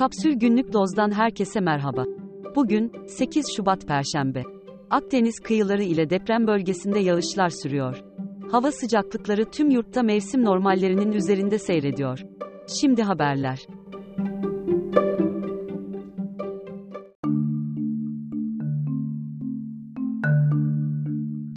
Kapsül Günlük Doz'dan herkese merhaba. Bugün 8 Şubat Perşembe. Akdeniz kıyıları ile deprem bölgesinde yağışlar sürüyor. Hava sıcaklıkları tüm yurtta mevsim normallerinin üzerinde seyrediyor. Şimdi haberler.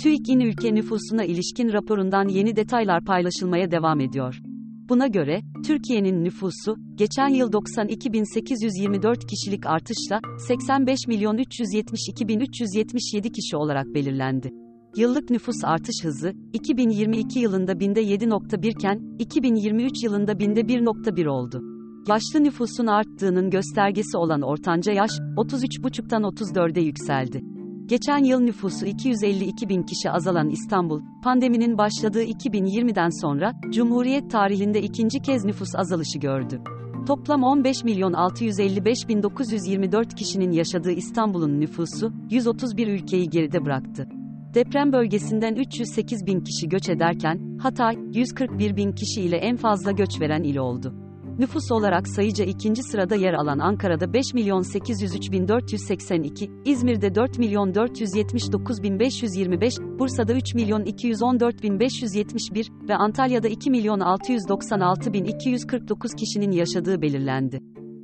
TÜİK'in ülke nüfusuna ilişkin raporundan yeni detaylar paylaşılmaya devam ediyor. Buna göre, Türkiye'nin nüfusu, geçen yıl 92.824 kişilik artışla, 85.372.377 kişi olarak belirlendi. Yıllık nüfus artış hızı, 2022 yılında binde 7.1 iken, 2023 yılında binde 1.1 oldu. Yaşlı nüfusun arttığının göstergesi olan ortanca yaş, 33,5'tan 34'e yükseldi. Geçen yıl nüfusu 252 bin kişi azalan İstanbul, pandeminin başladığı 2020'den sonra, Cumhuriyet tarihinde ikinci kez nüfus azalışı gördü. Toplam 15 milyon 655 bin 924 kişinin yaşadığı İstanbul'un nüfusu, 131 ülkeyi geride bıraktı. Deprem bölgesinden 308 bin kişi göç ederken, Hatay, 141 bin kişi ile en fazla göç veren il oldu. Nüfus olarak sayıca ikinci sırada yer alan Ankara'da 5 milyon 803 bin 482, İzmir'de 4 milyon 479 bin 525, Bursa'da 3 milyon 214 bin 571 ve Antalya'da 2 milyon 696 bin 249 kişinin yaşadığı belirlendi.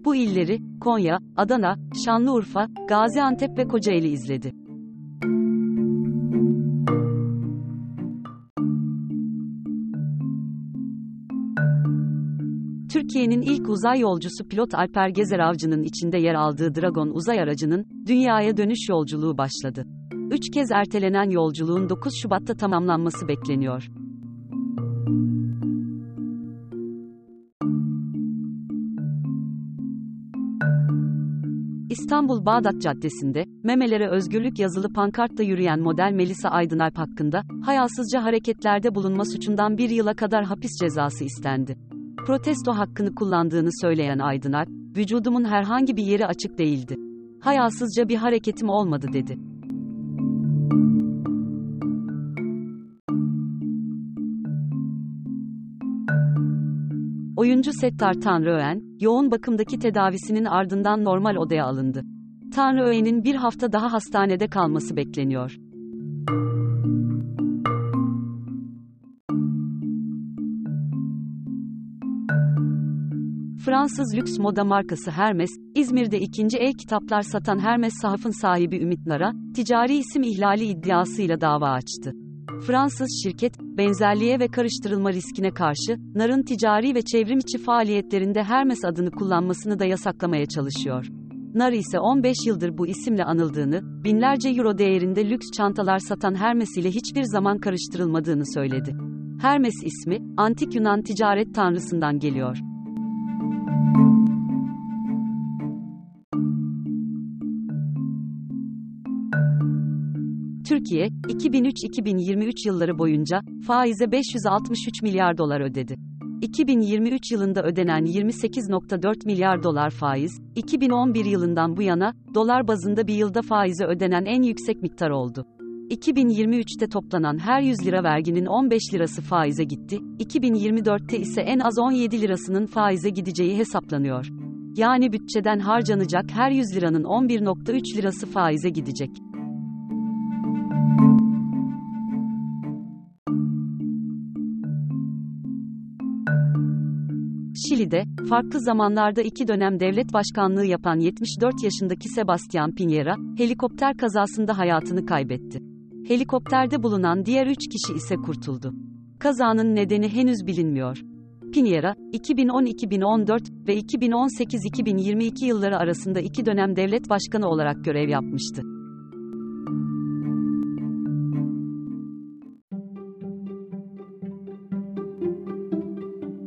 Bu illeri, Konya, Adana, Şanlıurfa, Gaziantep ve Kocaeli izledi. Türkiye'nin ilk uzay yolcusu pilot Alper Gezer Avcı'nın içinde yer aldığı Dragon uzay aracının, dünyaya dönüş yolculuğu başladı. Üç kez ertelenen yolculuğun 9 Şubat'ta tamamlanması bekleniyor. İstanbul Bağdat Caddesi'nde, memelere özgürlük yazılı pankartla yürüyen model Melisa Aydınalp hakkında, hayasızca hareketlerde bulunma suçundan bir yıla kadar hapis cezası istendi. Protesto hakkını kullandığını söyleyen Aydınalp, vücudumun herhangi bir yeri açık değildi. Hayasızca bir hareketim olmadı dedi. Oyuncu Settar Tanrıöğen, yoğun bakımdaki tedavisinin ardından normal odaya alındı. Tanrıöğen'in bir hafta daha hastanede kalması bekleniyor. Fransız lüks moda markası Hermes, İzmir'de ikinci el kitaplar satan Hermes sahafın sahibi Ümit Nar'a, ticari isim ihlali iddiasıyla dava açtı. Fransız şirket, benzerliğe ve karıştırılma riskine karşı, Nar'ın ticari ve çevrim içi faaliyetlerinde Hermes adını kullanmasını da yasaklamaya çalışıyor. Nar ise 15 yıldır bu isimle anıldığını, binlerce euro değerinde lüks çantalar satan Hermes ile hiçbir zaman karıştırılmadığını söyledi. Hermes ismi, antik Yunan ticaret tanrısından geliyor. Türkiye, 2003-2023 yılları boyunca faize 563 milyar dolar ödedi. 2023 yılında ödenen 28.4 milyar dolar faiz, 2011 yılından bu yana dolar bazında bir yılda faize ödenen en yüksek miktar oldu. 2023'te toplanan her 100 lira verginin 15 lirası faize gitti, 2024'te ise en az 17 lirasının faize gideceği hesaplanıyor. Yani bütçeden harcanacak her 100 liranın 11.3 lirası faize gidecek. Şili'de, farklı zamanlarda iki dönem devlet başkanlığı yapan 74 yaşındaki Sebastián Piñera, helikopter kazasında hayatını kaybetti. Helikopterde bulunan diğer üç kişi ise kurtuldu. Kazanın nedeni henüz bilinmiyor. Piñera, 2010-2014 ve 2018-2022 yılları arasında iki dönem devlet başkanı olarak görev yapmıştı.